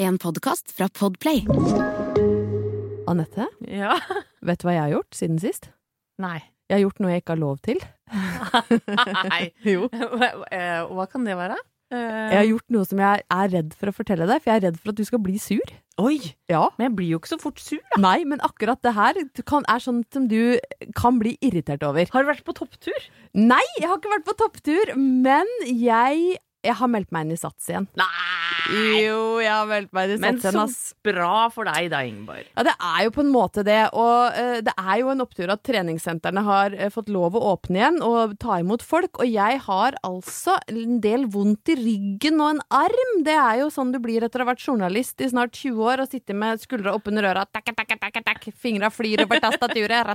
En podkast fra Podplay. Anette, Ja. vet du hva jeg har gjort siden sist? Nei. Jeg har gjort noe jeg ikke har lov til. Nei. Jo. Hva, eh, hva kan det være? Eh, Jeg har gjort noe som jeg er redd for å fortelle deg, for jeg er redd for at du skal bli sur. Oi! Ja. Men jeg blir jo ikke så fort sur, da. Nei, men akkurat det her kan, er sånn som du kan bli irritert over. Har du vært på topptur? Nei, jeg har ikke vært på topptur, men jeg, jeg har meldt meg inn i Sats igjen. Nei! Jo, jeg har meldt meg inn i Men Sats Men så bra for deg da, Ingeborg. Ja, det er jo på en måte det, og uh, det er jo en opptur at treningssentrene har uh, fått lov å åpne igjen og ta imot folk, og jeg har altså en del vondt i ryggen og en arm. Det er jo sånn du blir etter å ha vært journalist i snart 20 år og sitte med skuldra oppunder øra, takk, takk, takk, takk, fingra flyr over tastaturet,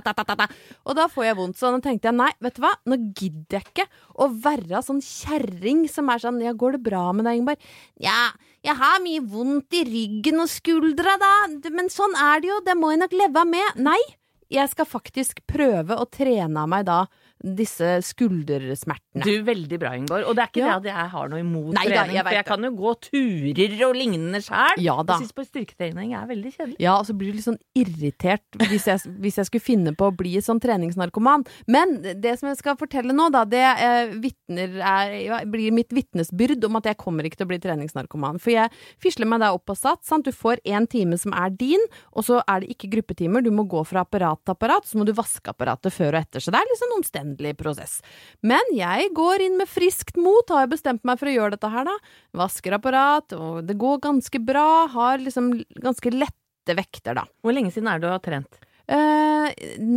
og da får jeg vondt. Så da tenkte jeg nei, vet du hva, nå gidder jeg ikke å være sånn kjerring som er sånn ja, går det bra med deg, Ingeborg? Ja, jeg har mye vondt i ryggen og skuldra, da, men sånn er det jo, det må jeg nok leve med. Nei, jeg skal faktisk prøve å trene av meg da disse skuldersmertene. Du, Veldig bra, Ingeborg. Og det er ikke Ja. det at jeg har noe imot Nei da, trening, jeg for jeg det. kan jo gå turer og lignende sjæl. Ja da. Jeg syns på styrketrening er veldig kjedelig. Ja, og så blir du litt sånn irritert hvis jeg, hvis jeg skulle finne på å bli sånn treningsnarkoman. Men det som jeg skal fortelle nå, da, det eh, vitner er, ja, blir mitt vitnesbyrd om at jeg kommer ikke til å bli treningsnarkoman. For jeg fisler meg da opp på Sats. Sant? Du får én time som er din, og så er det ikke gruppetimer. Du må gå fra apparat til apparat, så må du vaske apparatet før og etter. Så det er litt sånn omstendelig prosess. Men jeg går inn med friskt mot, har jeg bestemt meg for å gjøre dette her, da. Vasker apparat, og det går ganske bra. Har liksom ganske lette vekter, da. Hvor lenge siden er det du har trent? Uh,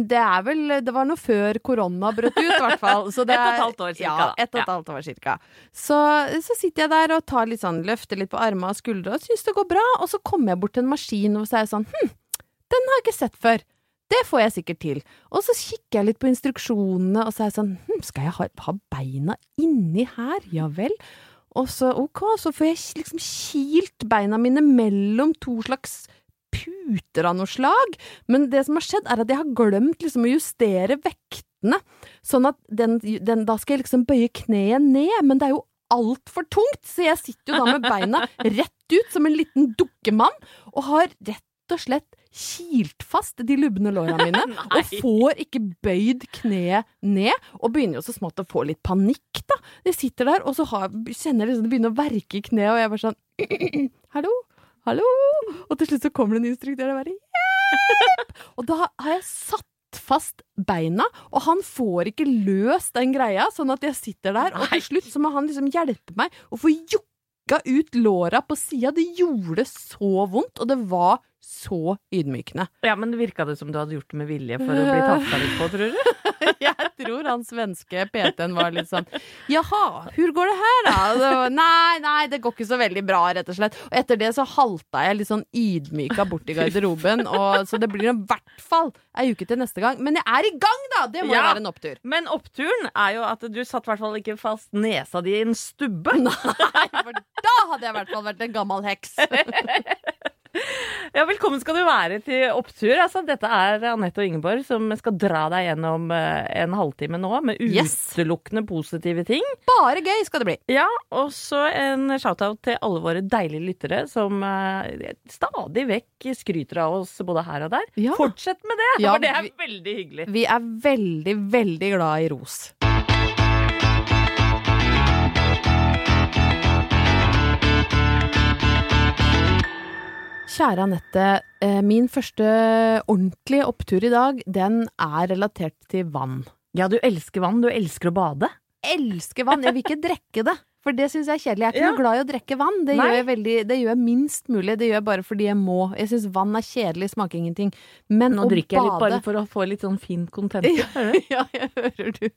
det er vel Det var noe før korona brøt ut, i hvert fall. Så det Et og et halvt år cirka, Ja, et og et Ja. halvt år cirka. Så, så sitter jeg der og tar litt sånn, løfter litt på armene og skuldre og syns det går bra. Og så kommer jeg bort til en maskin og så er jeg sånn Hm, den har jeg ikke sett før. Det får jeg sikkert til. Og så kikker jeg litt på instruksjonene, og så er jeg sånn hm, Skal jeg ha, ha beina inni her? Ja vel. Og så ok, så får jeg liksom kilt beina mine mellom to slags puter av noe slag. Men det som har skjedd, er at jeg har glemt liksom å justere vektene. Sånn at den, den, da skal jeg liksom bøye kneet ned, men det er jo altfor tungt, så jeg sitter jo da med beina rett ut som en liten dukkemann, og har rett og slett kilt fast de lubne låra mine, og får ikke bøyd kneet ned, og begynner jo så smått å få litt panikk, da. Jeg sitter der, og så har, kjenner jeg liksom det begynner å verke i kneet, og jeg bare sånn Hallo? Hallo? Og til slutt så kommer det en instruktør og bare Hjelp! Og da har jeg satt fast beina, og han får ikke løst den greia, sånn at jeg sitter der, og til slutt så må han liksom hjelpe meg å få jukka ut låra på sida. Det gjorde så vondt, og det var så ydmykende. Ja, men Virka det som du hadde gjort det med vilje for å bli tafsa litt på, tror du? Jeg tror han svenske PT-en var litt sånn Jaha, hvor går det her, da? Det var, nei, nei, det går ikke så veldig bra, rett og slett. Og etter det så halta jeg litt sånn ydmyka bort i garderoben, og, så det blir i hvert fall ei uke til neste gang. Men jeg er i gang, da! Det må jo Ja. være en opptur. Men oppturen er jo at du satt i hvert fall ikke fast nesa di i en stubbe. Nei, for da hadde jeg i hvert fall vært en gammel heks. Ja, velkommen skal du være til opptur. Altså, dette er Anette og Ingeborg som skal dra deg gjennom eh, en halvtime nå med Yes. utelukkende positive ting. Bare gøy skal det bli. Ja, og så en shout-out til alle våre deilige lyttere som eh, stadig vekk skryter av oss både her og der. Ja. Fortsett med det, Ja, for det er veldig hyggelig. Vi er veldig, veldig glad i ros. Kjære Anette, eh, min første ordentlige opptur i dag, den er relatert til vann. Ja, du elsker vann. Du elsker å bade. Elsker vann, jeg vil ikke drikke det. For det syns jeg er kjedelig. Jeg er ikke Ja. noe glad i å drikke vann. Det Nei. gjør, jeg veldig, det gjør jeg minst mulig. Det gjør jeg bare fordi jeg må. Jeg syns vann er kjedelig, smaker ingenting. Men Nå å drikker jeg litt bare for å få litt sånn fin kontent. Ja. Ja, jeg hører du.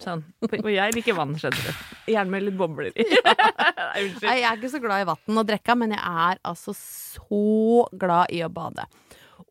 Sånn. Og jeg liker vann, skjønner du. Gjerne med litt bobler i. Ja. Nei, jeg er ikke så glad i vann og drikke, men jeg er altså så glad i å bade.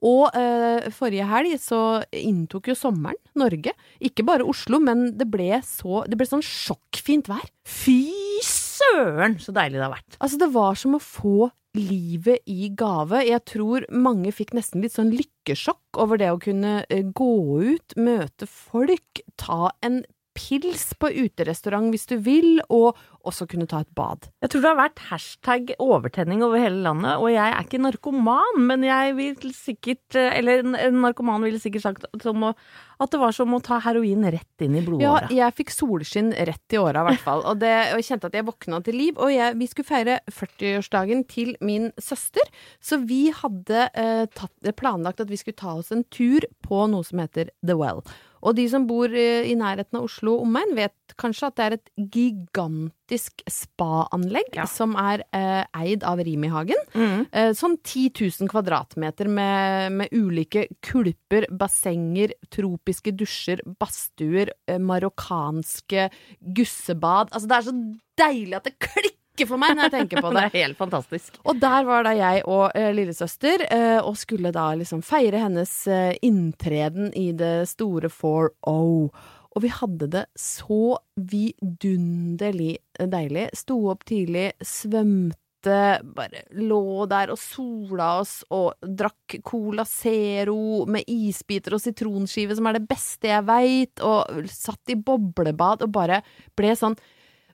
Og eh, forrige helg så inntok jo sommeren Norge. Ikke bare Oslo, men det ble, så, det ble sånn sjokkfint vær. Fy søren, så deilig det har vært. Altså, det var som å få livet i gave. Jeg tror mange fikk nesten litt sånn lykkesjokk over det å kunne eh, gå ut, møte folk, ta en pils på uterestaurant hvis du vil, og også kunne ta et bad. Jeg tror det har vært hashtag overtenning over hele landet, og jeg er ikke narkoman, men jeg vil sikkert Eller en narkoman ville sikkert sagt som å, at det var som å ta heroin rett inn i Ja, jeg fikk solskinn rett i åra, i hvert fall. Og, det, og jeg kjente at jeg våkna til liv. Og jeg, vi skulle feire 40-årsdagen til min søster, så vi hadde eh, tatt, planlagt at vi skulle ta oss en tur på noe som heter The Well. Og de som bor eh, i nærheten av Oslo omegn, vet kanskje at det er et gigantisk spa-anlegg Ja. som er eh, eid av Rimi-hagen. Mm. Eh, sånn 10 000 kvadratmeter med, med ulike kulper, bassenger, tropiske dusjer, badstuer, eh, marokkanske gussebad. Altså, det er så deilig at det klikker for meg når jeg tenker på Det det. er helt fantastisk. Og der var da jeg og eh, lillesøster, eh, og skulle da liksom feire hennes eh, inntreden i det store 4-0. Og vi hadde det så vidunderlig deilig. Sto opp tidlig, svømte, bare lå der og sola oss og drakk Cola Zero med isbiter og sitronskive, som er det beste jeg veit, og satt i boblebad og bare ble sånn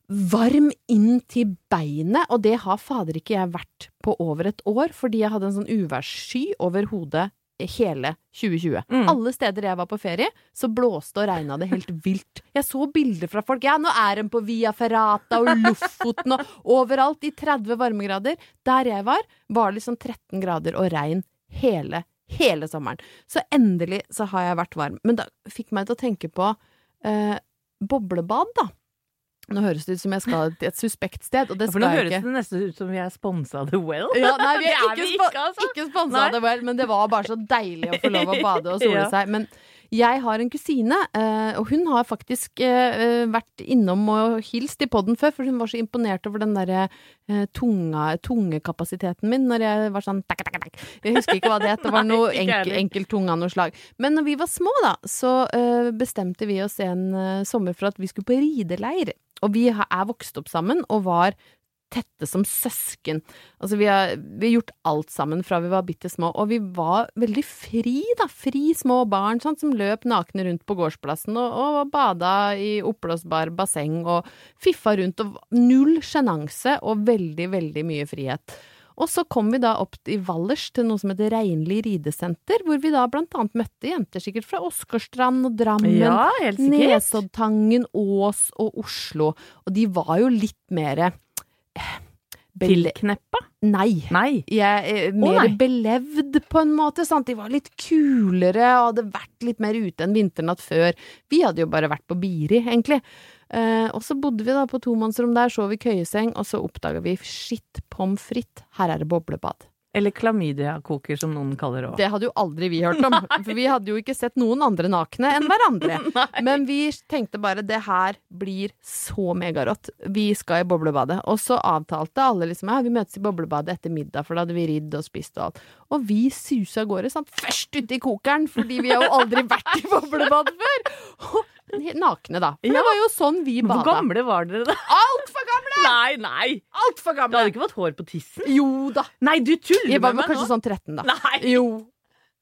varm inn til beinet, og det har fader ikke jeg vært på over et år, fordi jeg hadde en sånn uværssky over hodet hele 2020. Mm. Alle steder jeg var på ferie, så blåste og regna det helt vilt. Jeg så bilder fra folk. Ja, nå er de på Via Ferrata og Lofoten og overalt i 30 varmegrader. Der jeg var, var det liksom 13 grader og regn hele, hele sommeren. Så endelig så har jeg vært varm. Men det fikk meg til å tenke på eh, boblebad, da. Nå høres det ut som jeg skal til et suspekt sted, og det For nå høres det nesten ut som vi er sponsa av The Well. Ja, nei, vi er, ikke, spo ikke, altså. ikke sponsa av The Well, men det var bare så deilig å få lov å bade og sole seg. Men jeg har en kusine, eh, og hun har faktisk eh, vært innom og hilst i podden før, for hun var så imponert over den derre eh, tunga, tungekapasiteten min når jeg var sånn takk, takk, takk. Jeg husker ikke hva det het, det var noe enkel, enkel tunge av noe slag. Men når vi var små, da, så eh, bestemte vi oss en eh, sommer for at vi skulle på rideleir. Og vi er vokst opp sammen og var tette som søsken. Altså, vi har, vi har gjort alt sammen fra vi var bitte små, og vi var veldig fri, da. Fri små barn sant, som løp nakne rundt på gårdsplassen og, og bada i oppblåsbar basseng og fiffa rundt. Og null sjenanse og veldig, veldig mye frihet. Og så kom vi da opp i Valdres til noe som heter Reinli ridesenter, hvor vi da blant annet møtte jenter sikkert fra Åsgårdstrand og Drammen. Ja, helt. Nesoddtangen, Ås og Oslo. Og de var jo litt mer bele- Tilkneppa? Nei. Nei. Jeg er mer nei. belevd, på en måte. Sant? De var litt kulere og hadde vært litt mer ute enn vinternatt før. Vi hadde jo bare vært på Biri, egentlig. Eh, og så bodde vi da på tomannsrom der, sov i køyeseng, og så oppdaga vi shit pommes frites, her er det boblebad. Eller klamydia-koker, som noen kaller det òg. Det hadde jo aldri vi hørt om, for vi hadde jo ikke sett noen andre nakne enn hverandre. Men vi tenkte bare det her blir så megarått. Vi skal i boblebadet. Og så avtalte alle liksom ja, vi møtes i boblebadet etter middag, for da hadde vi ridd og spist og alt. Og vi susa av gårde, sant. Først ute i kokeren, fordi vi har jo aldri vært i boblebadet før. Nakne, da. For Ja. det var jo sånn vi Hvor gamle var dere da? Altfor gamle! Nei, nei! Alt for gamle. Du hadde ikke fått hår på tissen? Jo da. Nei, du tuller Jeg var med meg kanskje nå. sånn 13, da. Nei! Jo.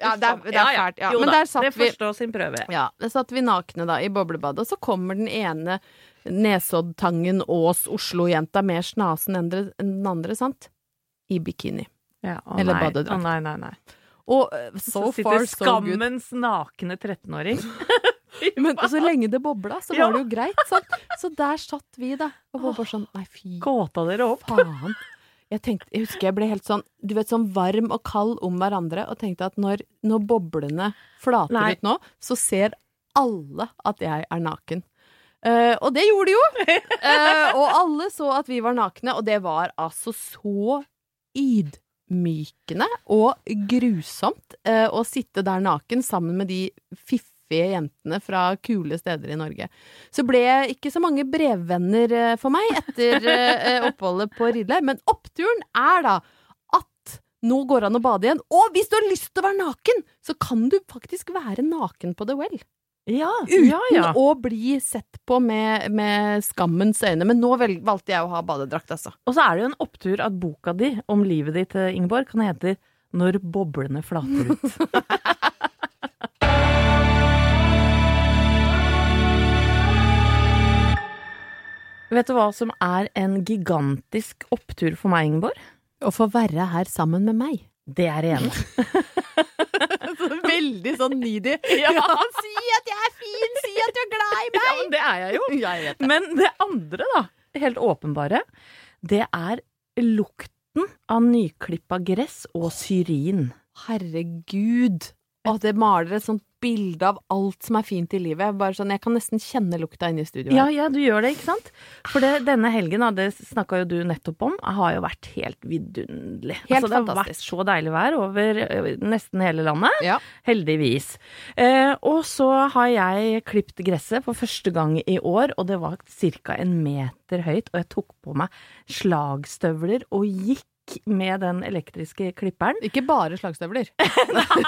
Ja, det er, det er fælt. Ja. Men der satt vi. Ja, der satt vi nakne da i boblebadet, og så kommer den ene Nesoddtangen Ås Oslo-jenta mer snasen enn den andre, sant? I bikini. Ja, å Eller badedrakt. Å nei, nei, nei. Og eh, so Så far, so good. skammens nakne 13-åring. Men så lenge det bobla, så var det jo greit, sant? Så der satt vi, da. Og var bare sånn Nei, fy Kåta dere opp? faen. Jeg, tenkte, jeg husker jeg ble helt sånn du vet, sånn varm og kald om hverandre, og tenkte at når, når boblene flater Nei. ut nå, så ser alle at jeg er naken. Uh, og det gjorde de jo! Uh, og alle så at vi var nakne, og det var altså så ydmykende og grusomt uh, å sitte der naken sammen med de fiffige jentene fra kule steder i Norge. Så ble jeg ikke så mange brevvenner eh, for meg etter eh, oppholdet på Ridley, men oppturen er da at nå går det an å bade igjen. Og hvis du har lyst til å være naken, så kan du faktisk være naken på The Well. Ja, Uten ja, ja. å bli sett på med, med skammens øyne. Men nå vel, valgte jeg å ha badedrakt, altså. Og så er det jo en opptur at boka di om livet ditt, eh, Ingeborg, kan hete Når boblene flater ut. Vet du hva som er en gigantisk opptur for meg, Ingeborg? Å få være her sammen med meg. Det er det ene. Veldig sånn needy. Ja. si at jeg er fin! Si at du er glad i meg! Ja, men det er jeg jo. Jeg vet det. Men det andre, da, helt åpenbare, det er lukten av nyklippa gress og syrin. Herregud. Å, det maler et sånt bilde av alt som er fint i livet. Bare sånn, Jeg kan nesten kjenne lukta inne i studio. Ja, ja, du gjør det, ikke sant? For det, denne helgen, det snakka jo du nettopp om, har jo vært helt vidunderlig. Helt altså, det har vært så deilig vær over nesten hele landet. Ja. Heldigvis. Eh, og så har jeg klipt gresset for første gang i år, og det var ca. en meter høyt, og jeg tok på meg slagstøvler og gikk med den elektriske klipperen. Ikke bare slagstøvler. Nei!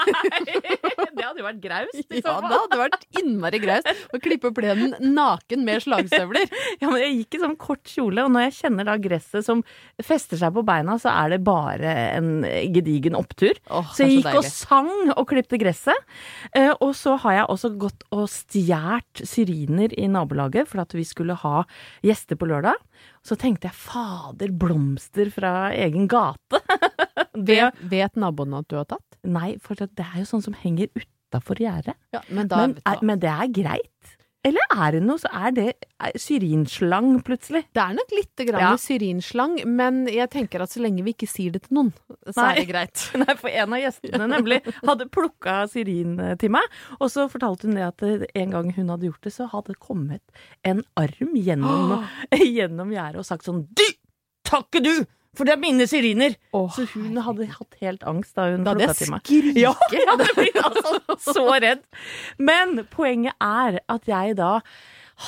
det hadde jo vært graust. Ja, det hadde vært innmari graust å klippe plenen naken med slagstøvler. Ja, men jeg gikk i sånn kort kjole, og når jeg kjenner da gresset som fester seg på beina, så er det bare en gedigen opptur. Åh, Så jeg gikk så gikk og sang og klipte gresset. Eh, og så har jeg også gått og stjålet syriner i nabolaget for at vi skulle ha gjester på lørdag. Så tenkte jeg fader, blomster fra egen gate. det, Vet, vet naboene at du har tatt? nei, for det er jo sånn som henger utafor gjerdet. Ja, men Men, men det er greit? Eller er det noe, så er det syrinslang plutselig? Det er nok litt grann Ja. syrinslang, men jeg tenker at så lenge vi ikke sier det til noen, så Nei. er det greit. Nei, for en av gjestene nemlig hadde plukka syrin til meg, og så fortalte hun det at en gang hun hadde gjort det, så hadde det kommet en arm gjennom, gjennom gjerdet og sagt sånn Du! Takke du! For det er mine syriner! Oh, Så hun hadde hatt helt angst da hun Da plukka til meg. Ja, jeg hadde blitt altså så redd. Men poenget er at jeg da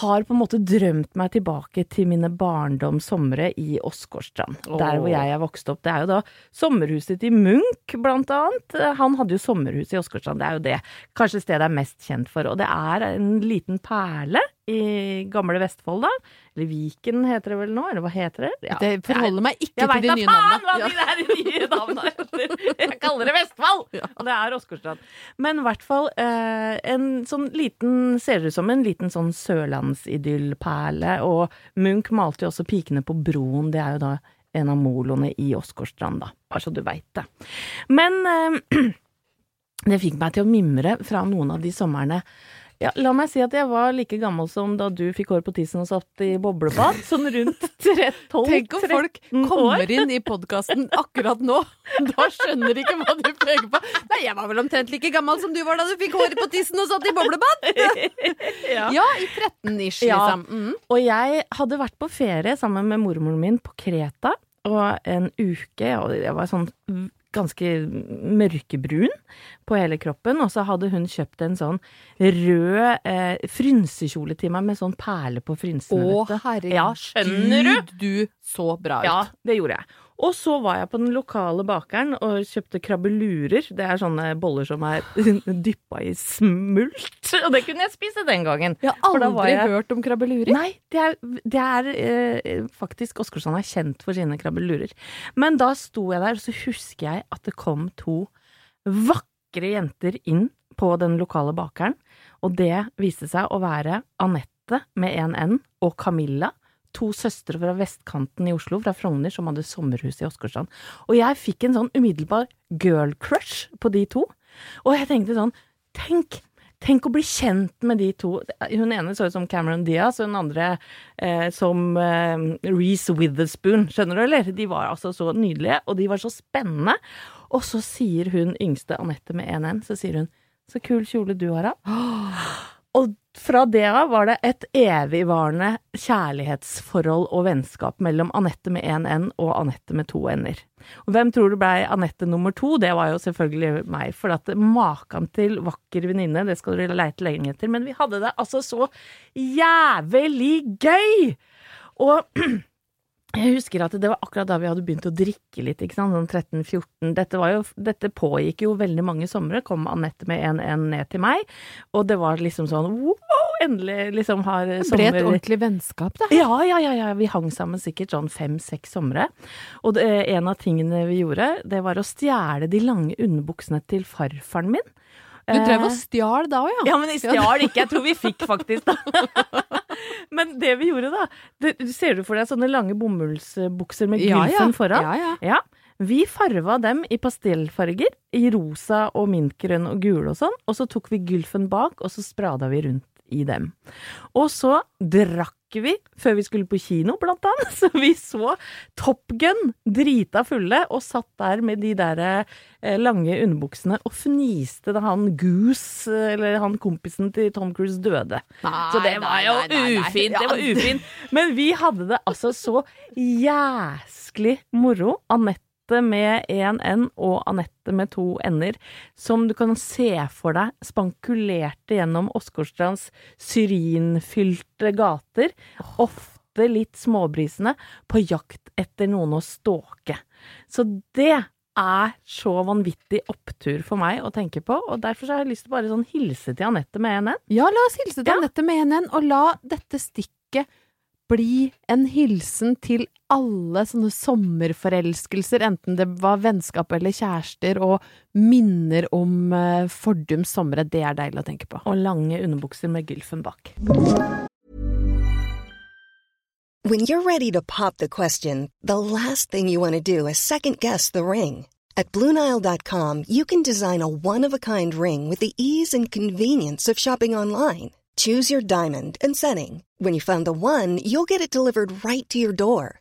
har på en måte drømt meg tilbake til mine barndomssomre i Åsgårdstrand. Der hvor jeg er vokst opp. Det er jo da sommerhuset til Munch, blant annet. Han hadde jo sommerhus i Åsgårdstrand. Det er jo det kanskje stedet jeg er mest kjent for. Og det er en liten perle i gamle Vestfold, da. Eller Viken heter det vel nå, eller hva heter det? Ja, Det forholder meg ikke jeg til veit de da faen hva de der nye navnene heter! Jeg kaller det Vestfold! Og det er Åsgårdstrand. Men i hvert fall eh, en sånn liten Ser ut som en liten sånn sørlandsidyllperle. Og Munch malte jo også Pikene på broen. Det er jo da en av moloene i Åsgårdstrand, da. Bare så du veit det. Men eh, det fikk meg til å mimre fra noen av de somrene ja, la meg si at jeg var like gammel som da du fikk hår på tissen og satt i boblebad. Sånn rundt 12-13 år. Tenk om folk kommer inn i podkasten akkurat nå. Da skjønner de ikke hva du peker på. Nei, jeg var vel omtrent like gammel som du var da du fikk håret på tissen og satt i boblebad. ja. Ja, i 13-ish, Ja. liksom. Mm. Og jeg hadde vært på ferie sammen med mormoren min på Kreta, og en uke, og jeg var sånn ganske mørkebrun på hele kroppen, og så hadde hun kjøpt en sånn rød eh, frynsekjole til meg med sånn perle på frynsene. Å, herregud. Ja, skjønner du? Du så bra ut. Ja, det gjorde jeg. Og så var jeg på den lokale bakeren og kjøpte krabbelurer. Det er sånne boller som er dyppa i smult. Og det kunne jeg spise den gangen. Jeg har aldri jeg- hørt om krabbelurer. Nei, det er, det er eh, faktisk Åsgårdstrand er kjent for sine krabbelurer. Men da sto jeg der, og så husker jeg at det kom to vakre jenter inn på den lokale bakeren, og det viste seg å være Anette med en N og Camilla. To søstre fra vestkanten i Oslo, fra Frogner, som hadde sommerhus i Åsgårdstrand. Og jeg fikk en sånn umiddelbar girl crush på de to. Og jeg tenkte sånn, tenk Tenk å bli kjent med de to. Hun ene så ut som Cameron Diaz, og hun andre eh, som eh, Reece Witherspoon. Skjønner du, eller? De var altså så nydelige, og de var så spennende. Og så sier hun yngste Anette med 1N, så sier hun 'så kul kjole du har', da. Og fra det av var det et evigvarende kjærlighetsforhold og vennskap mellom Anette med én N og Anette med to N-er. Hvem tror du blei Anette nummer to? Det var jo selvfølgelig meg, for at maken til vakker venninne, det skal du leite lenge etter, men vi hadde det altså så jævlig gøy! Og jeg husker at det var akkurat da vi hadde begynt å drikke litt, ikke sant, sånn 13-14. Dette, dette pågikk jo veldig mange somre, kom Anette med en, en ned til meg, og det var liksom sånn wow, endelig liksom har sommer... Det ble et ordentlig vennskap, da. ja, ja, ja, ja, vi hang sammen sikkert sånn fem-seks somre. Og det, en av tingene vi gjorde, det var å stjele de lange underbuksene til farfaren min. Du drev og Eh, stjal da òg, ja? ja, men jeg stjal ikke. Jeg tror vi fikk faktisk, da. det vi gjorde, da det, Ser du for deg sånne lange bomullsbukser med Ja, gylfen ja. foran? Ja, ja. Ja. Vi farva dem i pastellfarger, i rosa og mintgrønn og gul og sånn, og så tok vi gylfen bak, og så sprada vi rundt i dem. Og så drakk vi før vi skulle på kino, blant annet, så vi så Top Gun, drita fulle, og satt der med de der eh, lange underbuksene og fniste da han Goose, eller han kompisen til Tom Cruise, døde. Så det var jo ufint. Det var ufint. Men vi hadde det altså så jæsklig moro. Anette med én N og Anette med to N-er, som du kan se for deg spankulerte gjennom Åsgårdstrands syrinfylte gater. Ofte litt småbrisende, på jakt etter noen å stalke. Så det er så vanvittig opptur for meg å tenke på, og derfor så har jeg lyst til å bare sånn hilse til Anette med en N. Ja, la oss hilse til Ja. Anette med en, og la dette stikket bli en hilsen til alle sånne sommerforelskelser, enten det var vennskap eller kjærester, og minner om uh, fordums somre. Det er deilig å tenke på. Og lange underbukser med gylfen bak. When you're ready to pop the question, the last thing you want to do is second guess the ring. At Bluenile.com, you can design a one of a kind ring with the ease and convenience of shopping online. Choose your diamond and setting. When you find the one, you'll get it delivered right to your door.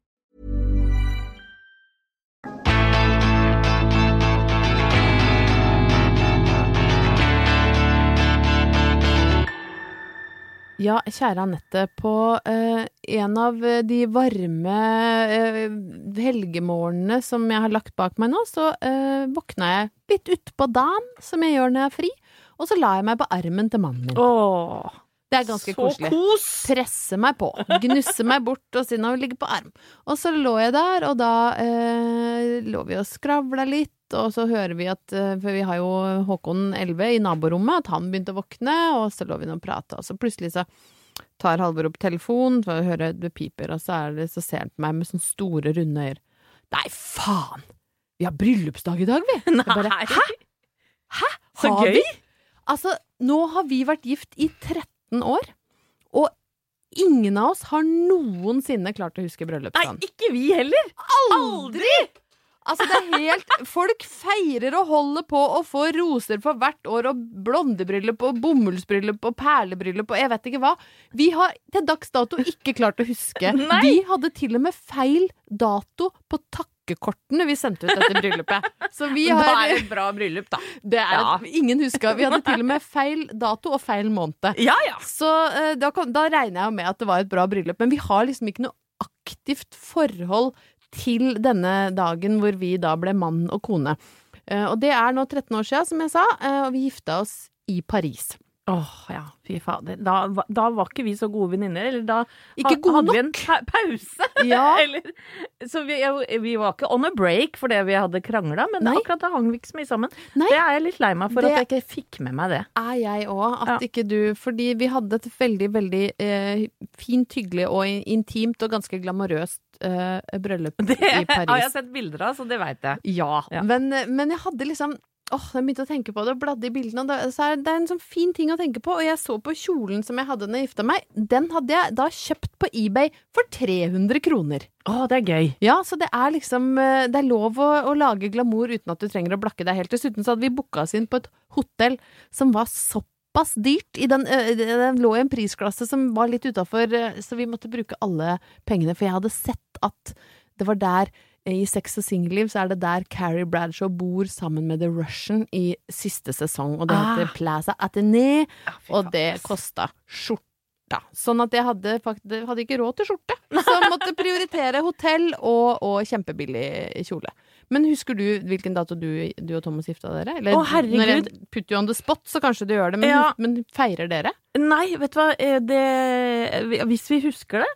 Ja, kjære Anette, på eh, en av de varme eh, helgemorgenene som jeg har lagt bak meg nå, så eh, våkna jeg litt utpå dagen, som jeg gjør når jeg er fri, og så la jeg meg på armen til mannen min. Åh, Det er ganske Så koselig. kos! Presse meg på, gnusse meg bort og si nå ligger på arm. Og så lå jeg der, og da eh, lå vi og skravla litt, og så hører vi at eh, For vi har jo Håkon 11 i naborommet, at han begynte å våkne, og så lå vi nå og prata, og så plutselig så tar Halvor opp telefonen, for å høre det piper, og så, er det, så ser han på meg med sånne store, runde øyne. Nei, faen! Vi har bryllupsdag i dag, vi! Nei. bare, Hæ? Hæ? Så Har gøy! vi? Altså, nå har vi vært gift i 13 år, og ingen av oss har noensinne klart å huske bryllupsdagen. Nei, ikke vi heller! Aldri! Altså, det er helt Folk feirer og holder på og får roser for hvert år, og blondebryllup og bomullsbryllup og perlebryllup og jeg vet ikke hva. Vi har til dags dato ikke klart å huske. Nei. Vi hadde til og med feil dato på takkekortene vi sendte ut etter bryllupet. Så vi Da er det et bra bryllup, da. det er Ja. Ingen huska. Vi hadde til og med feil dato og feil måned. Ja, ja. Så eh, da, da regner jeg jo med at det var et bra bryllup. Men vi har liksom ikke noe aktivt forhold til denne dagen hvor vi da ble mann og kone. Eh, og det er nå 13 år siden, som jeg sa, eh, og vi gifta oss i Paris. Åh, ja, fy fader. Da, da var ikke vi så gode venninner. Eller da Ikke gode hadde vi en pa pause. Ja. eller, så vi, vi var ikke on a break fordi vi hadde krangla, men Nei. akkurat da hang vi ikke så mye sammen. Nei. Det er jeg litt lei meg for Det- at jeg ikke fikk med meg det. er jeg òg. At Ja. ikke du Fordi vi hadde et veldig, veldig eh, fint, hyggelig og intimt og ganske glamorøst eh, bryllup Det i har jeg Paris. sett bilder av, så det veit jeg. Ja, Ja. Men, men jeg hadde liksom Åh, jeg begynte å tenke på det og bladde i bildene. Det, så er, det er en sånn fin ting å tenke på. Og jeg så på kjolen som jeg hadde da jeg gifta meg. Den hadde jeg da kjøpt på eBay for 300 kroner. Å, det er gøy. Ja, så det er liksom eh, Det er lov å, å lage glamour uten at du trenger å blakke deg helt. Dessuten så hadde vi booka oss inn på et hotell som var såpass dyrt. I den, den lå i en prisklasse som var litt utafor, så vi måtte bruke alle pengene. For jeg hadde sett at det var der i Sex og singelliv så er det der Carrie Bradshaw bor sammen med The Russian i siste sesong, og det Ah. heter Plaza Atene, ja, og det kosta kosta skjorta. Sånn at jeg hadde, faktisk, hadde ikke råd til skjorte, så jeg måtte prioritere hotell og, og kjempebillig kjole. Men husker du hvilken dato du, du og Thomas gifta dere? Eller, Å, herregud. Når jeg putter you on the spot, så kanskje du gjør det, men, Ja. men feirer dere? Nei, vet du hva, eh, det, hvis vi husker det,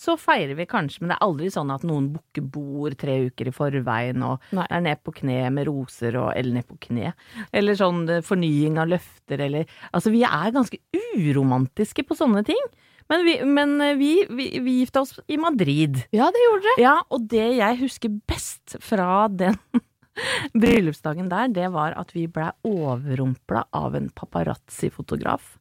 så feirer vi kanskje, men det er aldri sånn at noen booker bord tre uker i forveien og Nei. er ned på kne med roser og Eller ned på kne. Eller sånn eh, fornying av løfter eller Altså, vi er ganske uromantiske på sånne ting. Men vi, men eh, vi, vi, vi gifta oss i Madrid. Ja, det gjorde dere. Ja, og det jeg husker best fra den bryllupsdagen der, det var at vi ble overrumpla av en paparazzi-fotograf.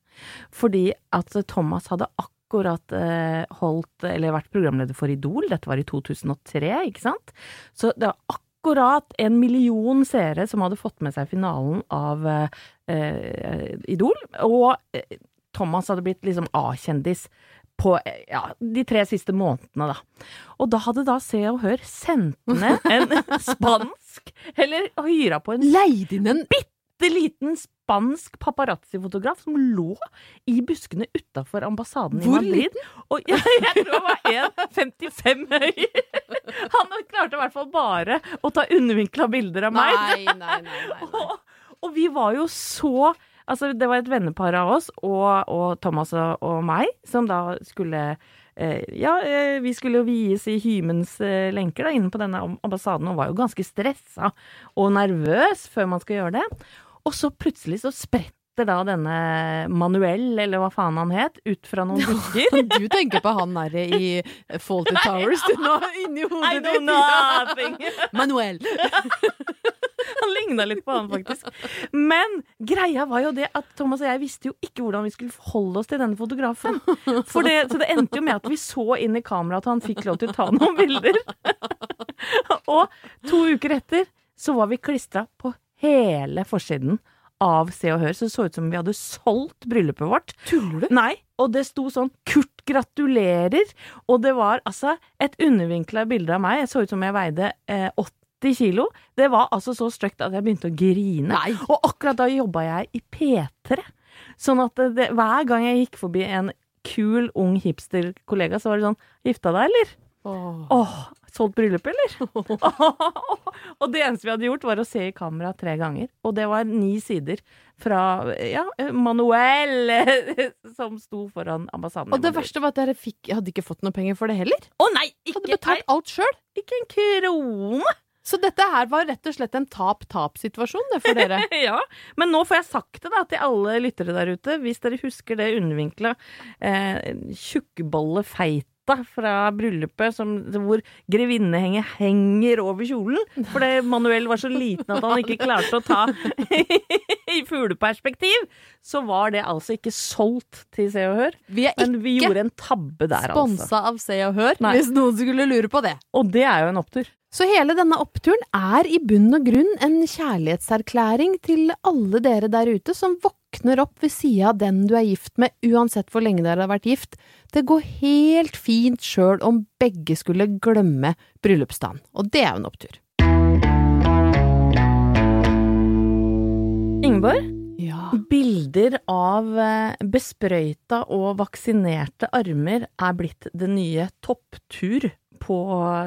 Fordi at Thomas hadde akkurat eh, holdt, eller vært programleder for Idol, dette var i 2003, ikke sant? Så det var akkurat en million seere som hadde fått med seg finalen av eh, eh, Idol, og eh, Thomas hadde blitt liksom A-kjendis på eh, ja, de tre siste månedene, da. Og da hadde da Se og Hør sendt ned en spansk, eller hyra på en Leid inn en bitte liten spansk paparazzi-fotograf som lå i buskene utafor ambassaden Hvor i Madrid. Og jeg, jeg tror det var 1,55 høy. Han klarte i hvert fall bare å ta undervinkla bilder av meg. Nei, nei, nei. nei, nei. Og, og vi var jo så Altså, det var et vennepar av oss, og, og Thomas og, meg, som da skulle eh, Ja, eh, vi skulle jo vies i hymens eh, lenker da, inne på denne ambassaden, og var jo ganske stressa og nervøs før man skal gjøre det. Og så plutselig så spretter da denne Manuel, eller hva faen han het, ut fra noen busker. Du tenker på han derre i Faulty Towers du nå, inni I hodet know nothing! Manuel. Han ligna litt på han, faktisk. Men greia var jo det at Thomas og jeg visste jo ikke hvordan vi skulle forholde oss til denne fotografen. Det, så det endte jo med at vi så inn i kameraet at han fikk lov til å ta noen bilder. Og to uker etter så var vi klistra på hele forsiden av Se og Hør, så det så ut som vi hadde solgt bryllupet vårt. Tuller du? Nei, og det sto sånn 'Kurt gratulerer', og det var altså et undervinkla bilde av meg. Jeg så ut som jeg veide eh, 80 kilo. Det var altså så stygt at jeg begynte å grine. Nei. Og akkurat da jobba jeg i P3. Sånn at det, det, hver gang jeg gikk forbi en kul, ung hipster-kollega, så var det sånn 'Gifta deg, eller?' Åh. Åh, solgt bryllupet, eller? og det eneste vi hadde gjort, var å se i kamera tre ganger. Og det var ni sider fra ja, Manuel som sto foran ambassaden. Og det verste var at dere fikk, hadde ikke fått noe penger for det heller. Å nei! Ikke, Hadde betalt alt sjøl. ikke en krone! Så dette her var rett og slett en tap-tap-situasjon for dere. ja, men nå får jeg sagt det da til alle lyttere der ute. Hvis dere husker det undervinkla eh, tjukkbollefeita fra bryllupet som, hvor grevinnehenget henger over kjolen. Fordi Manuel var så liten at han ikke klarte å ta i fugleperspektiv. Så var det altså ikke solgt til Se og Hør. Vi er Men vi gjorde en tabbe der, altså. sponsa av Se og Hør, Nei. hvis noen skulle lure på det. Og det er jo en opptur. Så hele denne oppturen er i bunn og grunn en kjærlighetserklæring til alle dere der ute som våkner opp ved sida av den du er gift med, uansett hvor lenge dere har vært gift. Det går helt fint sjøl om begge skulle glemme bryllupsdagen, og det er jo en opptur. Ingeborg, Ja. bilder av eh, besprøyta og vaksinerte armer er blitt det nye topptur på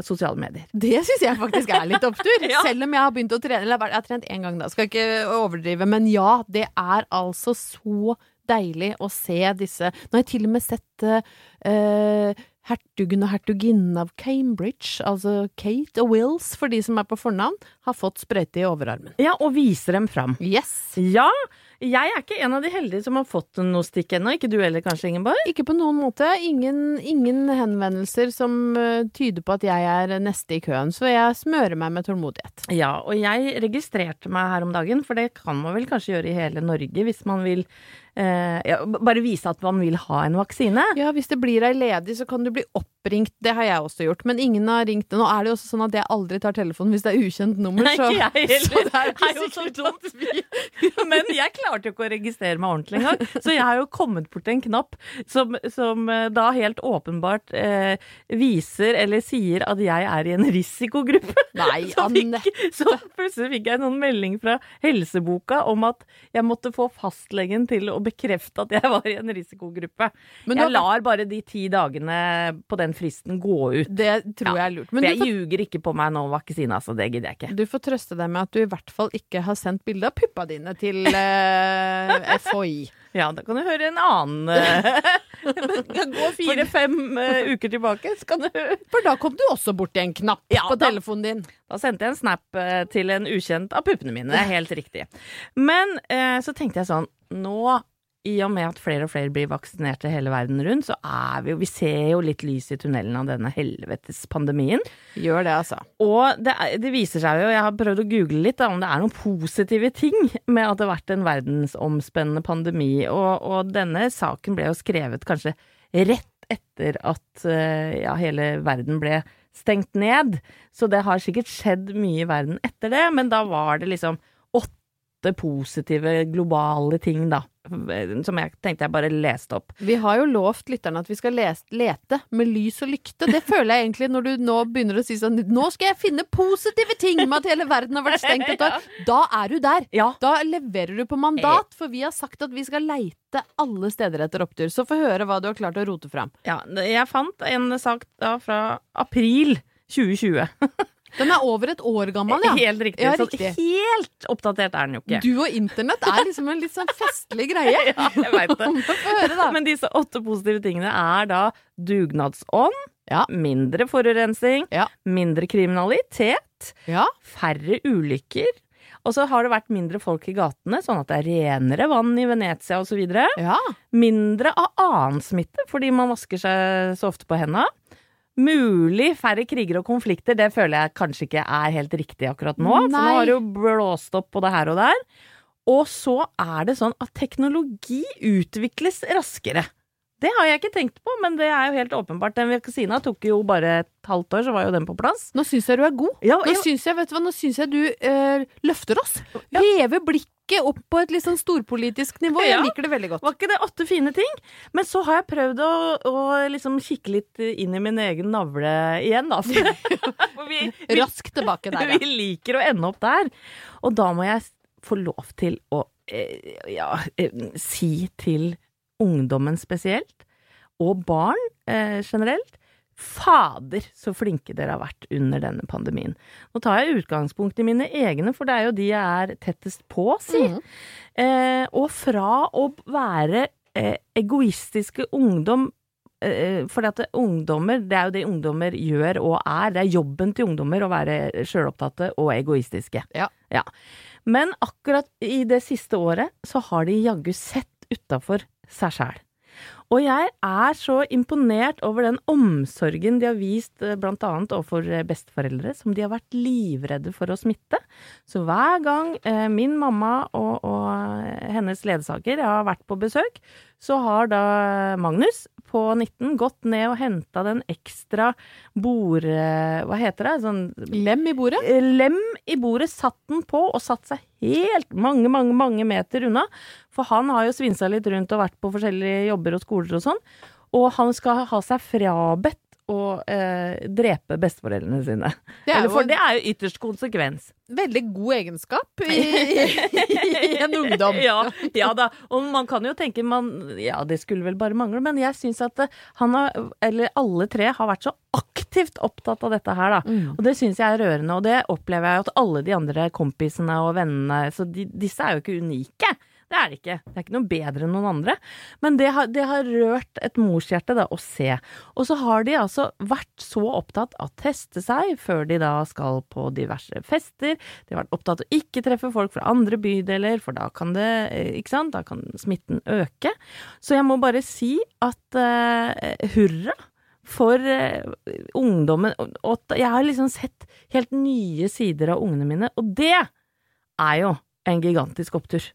sosiale medier. Det syns jeg faktisk er litt opptur, Ja. selv om jeg har begynt å trene. Eller jeg har trent én gang, da, skal ikke overdrive. Men ja, det er altså så deilig å se disse Nå har jeg til og med sett uh, hertugen og hertuginnen av Cambridge, altså Kate og Wills, for de som er på fornavn, har fått sprøyte i overarmen. Ja, og viser dem fram. Yes! Ja, jeg er ikke en av de heldige som har fått noe stikk ennå. Ikke du heller kanskje, Ingeborg? Ikke på noen måte. Ingen, ingen henvendelser som eh, tyder på at jeg er neste i køen, så jeg smører meg med tålmodighet. Ja, og jeg registrerte meg her om dagen, for det kan man vel kanskje gjøre i hele Norge hvis man vil ja, bare vise at man vil ha en vaksine. Ja, hvis det blir ei ledig, så kan du bli oppringt. Det har jeg også gjort, men ingen har ringt. Nå er det jo også sånn at jeg aldri tar telefonen hvis det er ukjent nummer, Nei, ikke jeg så det er jo er så dumt. Men jeg klarte jo ikke å registrere meg ordentlig engang, så jeg har jo kommet bort til en knapp som, som eh, da helt åpenbart eh, viser eller sier at jeg er i en risikogruppe. Nei, Så, fikk, så plutselig fikk jeg en sånn melding fra helseboka om at jeg måtte få fastlegen til å bekrefte at jeg var i en risikogruppe. Men jeg lar bare de ti dagene på den fristen gå ut. Det tror jeg er lurt. Men jeg får, ljuger ikke på meg nå om vaksina, så Det gidder jeg ikke. du får trøste deg med at du i hvert fall ikke har sendt bilde av puppa dine til eh, FHI. Ja, da kan du høre en annen eh, Gå fire-fem eh, uker tilbake, så kan du For da kom du også bort til en knapp Ja, på telefonen din. Da sendte jeg en snap eh, til en ukjent av puppene mine. Det er helt riktig. Men eh, så tenkte jeg sånn Nå, i og med at flere og flere blir vaksinerte hele verden rundt, så er vi jo Vi ser jo litt lys i tunnelen av denne helvetes pandemien. Gjør det, altså. Og det, det viser seg jo, jeg har prøvd å google litt, da, om det er noen positive ting med at det har vært en verdensomspennende pandemi. Og, og denne saken ble jo skrevet kanskje rett etter at eh, ja, hele verden ble stengt ned. Så det har sikkert skjedd mye i verden etter det, men da var det liksom åtte positive globale ting, da. Som jeg tenkte jeg bare leste opp. Vi har jo lovt lytterne at vi skal lese, lete med lys og lykte. Det føler jeg egentlig når du nå begynner å si sånn Nå skal jeg finne positive ting med at hele verden har vært stengt et år. Da er du der. Ja. Da leverer du på mandat, for vi har sagt at vi skal leite alle steder etter opptur. Så få høre hva du har klart å rote fram. Ja, jeg fant en sak da fra april 2020. Den er over et år gammel, ja. Helt riktig. Ja, Så helt oppdatert er den jo ikke. Du og internett er liksom en litt sånn festlig greie. Ja, jeg vet det. Høre. Men disse åtte positive tingene er da dugnadsånd, Ja. mindre forurensning, Ja. mindre kriminalitet, Ja. færre ulykker. Og så har det vært mindre folk i gatene, sånn at det er renere vann i Venezia osv. ja. Mindre av annen smitte, fordi man vasker seg så ofte på henda. Mulig færre kriger og konflikter, det føler jeg kanskje ikke er helt riktig akkurat nå. For nå har det jo blåst opp både her og der. Og så er det sånn at teknologi utvikles raskere. Det har jeg ikke tenkt på, men det er jo helt åpenbart. Den vaksina tok jo bare et halvt år, så var jo den på plass. Nå syns jeg du er god. Ja, Nå ja. syns jeg, vet du hva, nå syns jeg du øh, løfter oss. Hever blikket opp på et litt sånn storpolitisk nivå. Jeg Ja. liker det veldig godt. Var ikke det åtte fine ting? Men så har jeg prøvd å, å liksom kikke litt inn i min egen navle igjen, da. Vi, vi, Raskt tilbake der, vi liker å ende opp der. Og da må jeg få lov til å eh, ja, eh, si til ungdommen spesielt, og barn eh, generelt, Fader, så flinke dere har vært under denne pandemien. Nå tar jeg utgangspunkt i mine egne, for det er jo de jeg er tettest på, si. Eh, og fra å være eh, egoistiske ungdom eh, for at ungdommer, det er jo det ungdommer gjør og er. Det er jobben til ungdommer å være sjølopptatte og egoistiske. Ja. Men akkurat i det siste året så har de jaggu sett utafor seg sjæl. Og jeg er så imponert over den omsorgen de har vist bl.a. blant annet overfor eh, besteforeldre, som de har vært livredde for å smitte. Så hver gang eh, min mamma og, og eh, hennes ledsager har vært på besøk, så har da Magnus på 19 gått ned og henta den ekstra bord... Hva heter det? Sånn Lem i bordet. Eh, lem i bordet, satt den på og satt seg helt mange, mange, mange meter unna. For han har jo svinsa litt rundt og vært på forskjellige jobber og skoler og sånn. Og han skal ha seg frabedt å eh, drepe besteforeldrene sine. Det er Eller, for det er jo ytterst konsekvens. veldig god egenskap i, i en ungdom. ja, ja da. Og man kan jo tenke man, Ja, det skulle vel bare mangle, men jeg syns at eh, han har, eller alle tre, har vært så aktivt opptatt av dette her, da. Mm. Og det syns jeg er rørende, og det opplever jeg at alle de andre kompisene og vennene Så de, disse er jo ikke unike. Det er det ikke. Det er ikke noe bedre enn noen andre. Men det har, det har rørt et morshjerte da, å se. Og så har de altså vært så opptatt av å teste seg før de da skal på diverse fester. De har vært opptatt av å ikke treffe folk fra andre bydeler, for da kan det, eh, ikke sant, da kan smitten øke. Så jeg må bare si at uh, hurra for uh, ungdommen. Og, jeg har liksom sett helt nye sider av ungene mine, og det er jo en gigantisk opptur.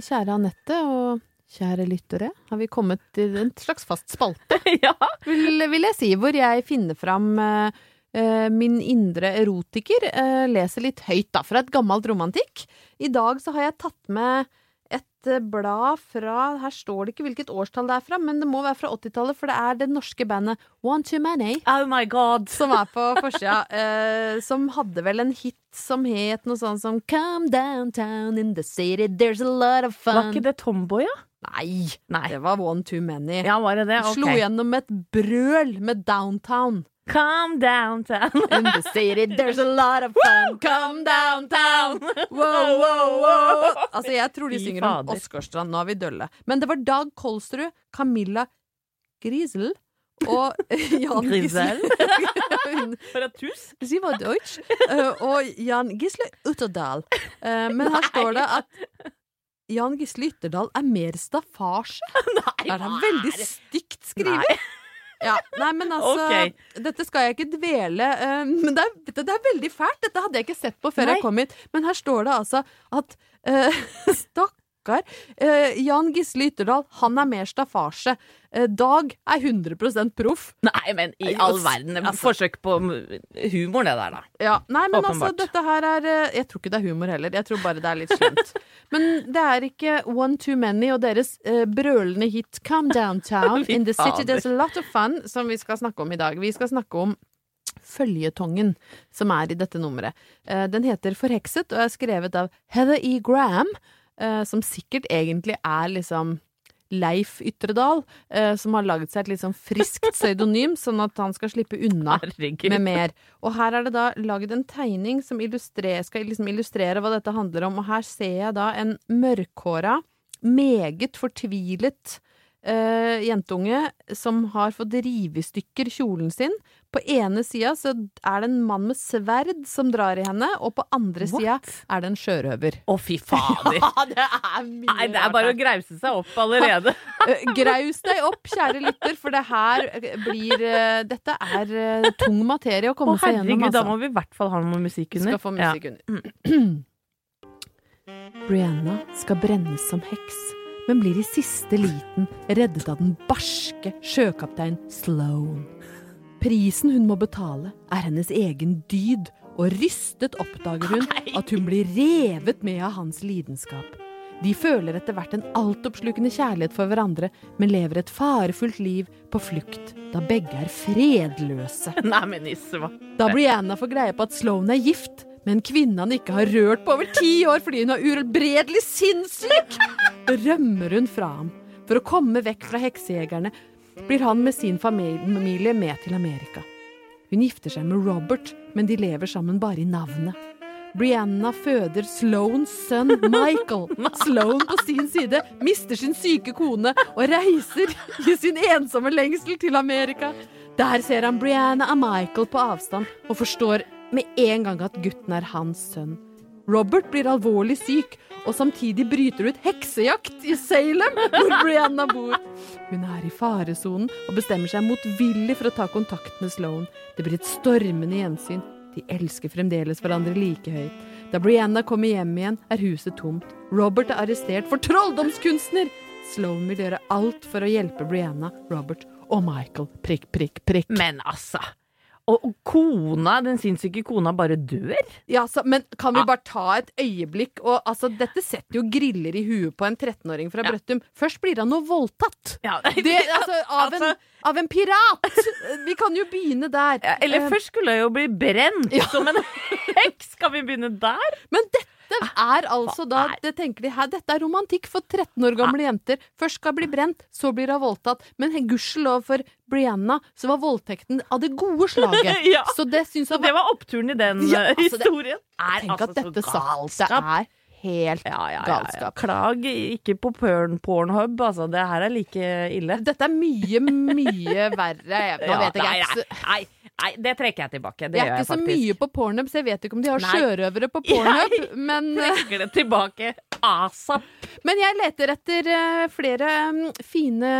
Kjære Anette og kjære lyttere, har vi kommet til en slags fast spalte, ja. vil, vil jeg si, hvor jeg finner fram eh, min indre erotiker, Uh, leser litt høyt da, fra et gammelt romantikk. I dag så har jeg tatt med et eh, blad fra, her står det ikke hvilket årstall det er fra, men det må være fra 80-tallet, for det er det norske bandet One Too Many. Oh my god. Som er på forsida. eh, som hadde vel en hit som het noe sånt som Come downtown in the city, there's a lot of fun. Var ikke det Tomboy, ja? Nei, Nei. det var One Too Many. Ja, var det det? Okay. Slo gjennom et brøl med Downtown. Come downtown. In the city, there's a lot of fun. Come downtown! Wow, wow, wow. Altså, jeg tror de synger om Åsgårdstrand. Nå er vi dølle. Men det var Dag Kolsrud, Camilla Grisel og Jan Grisel? For et tus? Sie var Deutsch. Eh, og Jan Gisle Utterdal. Eh, men her står det at Jan Gisle Ytterdal er mer staffasje. Nei, Det er veldig stygt skrevet. Ja, nei, men altså okay. Dette skal jeg ikke dvele uh, Men det er, dette, det er veldig fælt. Dette hadde jeg ikke sett på før Nei. jeg kom hit. Men her står det altså at eh, Stakkar. eh, Jan Gisle Ytterdal, han er mer staffasje. Eh, Dag er 100% proff. Nei, men i all verden. Altså- Forsøk på humor, det der, da. Ja, nei, men altså, dette her er eh, Jeg tror ikke det er humor heller. Jeg tror bare det er litt slemt. Men det er ikke One Too Many og deres uh, brølende hit Come Downtown in the city there's a lot of fun som vi skal snakke om i dag. Vi skal snakke om føljetongen som er i dette nummeret. Den heter Forhekset og er skrevet av Heather E. Graham, eh, som sikkert egentlig er liksom Leif Ytredal, eh, som har laget seg et litt sånn friskt pseudonym, sånn at han skal slippe unna Herregud. med mer. Og her er det da laget en tegning som skal liksom illustrere hva dette handler om, og her ser jeg da en mørkhåra, meget fortvilet eh, jentunge som har fått rive i stykker kjolen sin. På ene sida så er det en mann med sverd som drar i henne, og på andre sida er det en sjørøver. Å, fy fader. det er mye Nei, det er bare å grause seg opp allerede. Eh, Graus deg opp, kjære lytter, for det her blir uh, Dette er uh, tung materie å komme seg gjennom. herregud, da altså. må vi i hvert fall ha noe musikk under. Skal få musikk under. Brianna skal brennes som heks, men blir i siste liten reddet av den barske sjøkaptein Sloan. Prisen hun må betale, er hennes egen dyd, og rystet oppdager hun at hun blir revet med av hans lidenskap. De føler etter hvert en altoppslukende kjærlighet for hverandre, men lever et farefullt liv på flukt, da begge er fredløse. Nei, men Isva. Da Brianna får greie på at Sloan er gift med en kvinne han ikke har rørt på over ti år fordi hun er uhelbredelig sinnssyk, rømmer hun fra ham. For å komme vekk fra heksejegerne blir han med sin familie med til Amerika. Hun gifter seg med Robert, men de lever sammen bare i navnet. Brianna føder Sloans sønn Michael. Sloan på sin side mister sin syke kone og reiser i sin ensomme lengsel til Amerika. Der ser han Brianna og Michael på avstand og forstår med en gang at gutten er hans sønn. Robert blir alvorlig syk, og samtidig bryter ut heksejakt i Salem, hvor Brianna bor. Hun er i faresonen og bestemmer seg motvillig for å ta kontakt med Sloan. Det blir et stormende gjensyn. De elsker fremdeles hverandre like høyt. Da Brianna kommer hjem igjen, er huset tomt. Robert er arrestert for trolldomskunstner! Sloan vil gjøre alt for å hjelpe Brianna, Robert og Michael. Prikk, prikk, prikk. Men altså Og kona, den sinnssyke kona, bare dør? Ja, så, men kan vi bare ta et øyeblikk og altså, Dette setter jo griller i huet på en 13-åring fra. Brøttum. Først blir han nå voldtatt. Ja, Det, altså, av, en, av en pirat! Vi kan jo begynne der. Ja, Eller Eh, først skulle jeg jo bli brent Ja. som en heks. Skal vi begynne der? Men dette er altså da det tenker de her, Dette er romantikk for 13 år gamle jenter. Først skal bli brent, så blir hun voldtatt. Men gudskjelov for Brianna, så var voldtekten av det gode slaget. Ja. Så det syns jeg var det var oppturen i den Ja, eh, altså, det- historien. Er Tenk altså at dette galskap. er helt Ja, ja, galskap. Klag ikke på porn, Pornhub, altså. Det her er like ille. Dette er mye, mye verre. Nå vet jeg ikke. nei, nei, nei, det trekker jeg tilbake. Det Jeg er ikke jeg så mye på Pornhub, så jeg vet ikke om de har Nei. sjørøvere på Pornhub. Men, eh, Trekker det tilbake asap. men jeg leter etter eh, flere mm, fine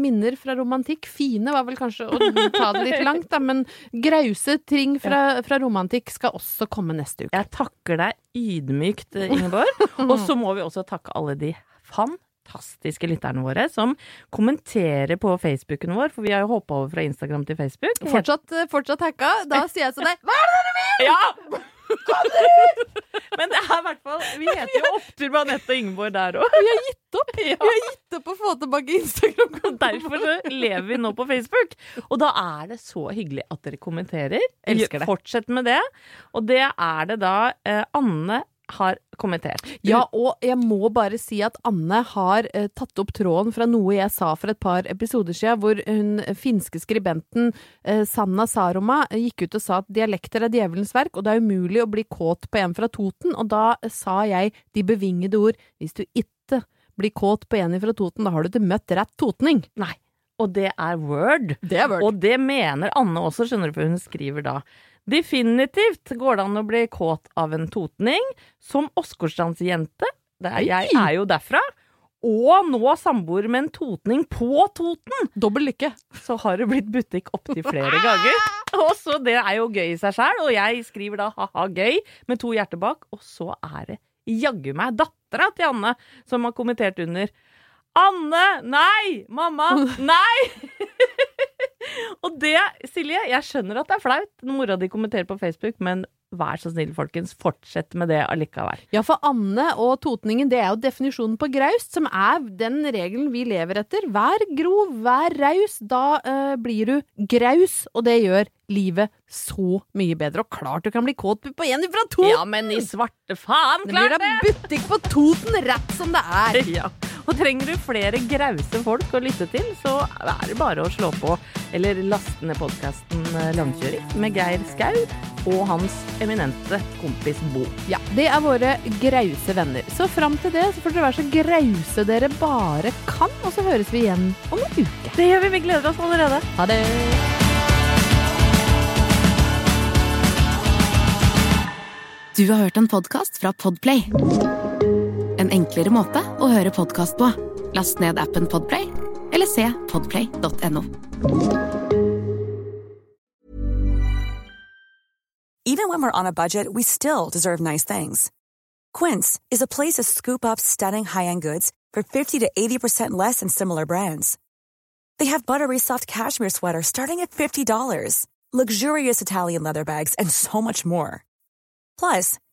minner fra romantikk. Fine var vel kanskje å ta det litt langt, da, men grause ting fra, fra romantikk skal også komme neste uke. Jeg takker deg ydmykt, Ingeborg. Og så må vi også takke alle de fantastiske lytterne våre som kommenterer på Facebooken vår, for vi har jo hoppa over fra Instagram til Facebook. Fortsatt, eh, fortsatt hacka. Da sier jeg til deg Hva er det dere vil?! Ja! Men det er i hvert fall Vi heter jo Opptur med Anette og Ingeborg der òg. Vi har gitt opp! Vi har gitt opp å få tilbake Instagram. Og derfor så lever vi nå på Facebook. Og da er det så hyggelig at dere kommenterer. Elsker det. Fortsett med det. Og det er det da eh, Anne har kommentert. Ja, og jeg må bare si at Anne har eh, tatt opp tråden fra noe jeg sa for et par episoder siden, hvor hun eh, finske skribenten eh, Sanna Saroma eh, gikk ut og sa at dialekter er djevelens verk, og det er umulig å bli kåt på en fra Toten. Og da eh, sa jeg de bevingede ord hvis du ikke blir kåt på en fra Toten, da har du ikke møtt rett totning. Nei. Og det er Word. Det er Og det mener Anne også, skjønner du, for hun skriver da Definitivt går det an å bli kåt av en totning. Som Åsgårdstrandsjente, jeg er jo derfra, og nå samboer med en totning på Toten, Dobbel lykke. så har det blitt butikk opptil flere ganger. Og så Det er jo gøy i seg sjæl, og jeg skriver da ha-ha gøy med to hjerter bak, og så er det jaggu meg dattera til Anne som har kommentert under. Anne! Nei! Mamma! Nei! Og det, Silje, jeg skjønner at det er flaut når mora di kommenterer på Facebook, men vær så snill, folkens, fortsett med det allikevel. Ja, for Anne og totningen, det er jo definisjonen på graust, som er den regelen vi lever etter. Vær grov, vær raus. Da øh, blir du graus, og det gjør livet så mye bedre. Og klart du kan bli kåt på en fra Toten! Ja, men i svarte faen, klart det Det blir da butikk på Toten, rett som det er. Ja. Og trenger du flere grause folk å lytte til, så er det bare å slå på eller laste ned podkasten Langkjøring med Geir Skau og hans eminente kompis Bo. Ja, Det er våre grause venner. Så fram til det så får dere være så grause dere bare kan, og så høres vi igjen om en uke. Det gjør vi. Vi gleder oss allerede. Ha det! Du har hørt en podkast fra Podplay. En enklere måte å høre podcast på. Last ned appen Podplay, eller se podplay.no. Even when we're on a budget, we still deserve nice things. Quince is a place to scoop up stunning high-end goods for 50 to 80% less than similar brands. They have buttery soft cashmere sweaters starting at $50, luxurious Italian leather bags, and so much more. Plus,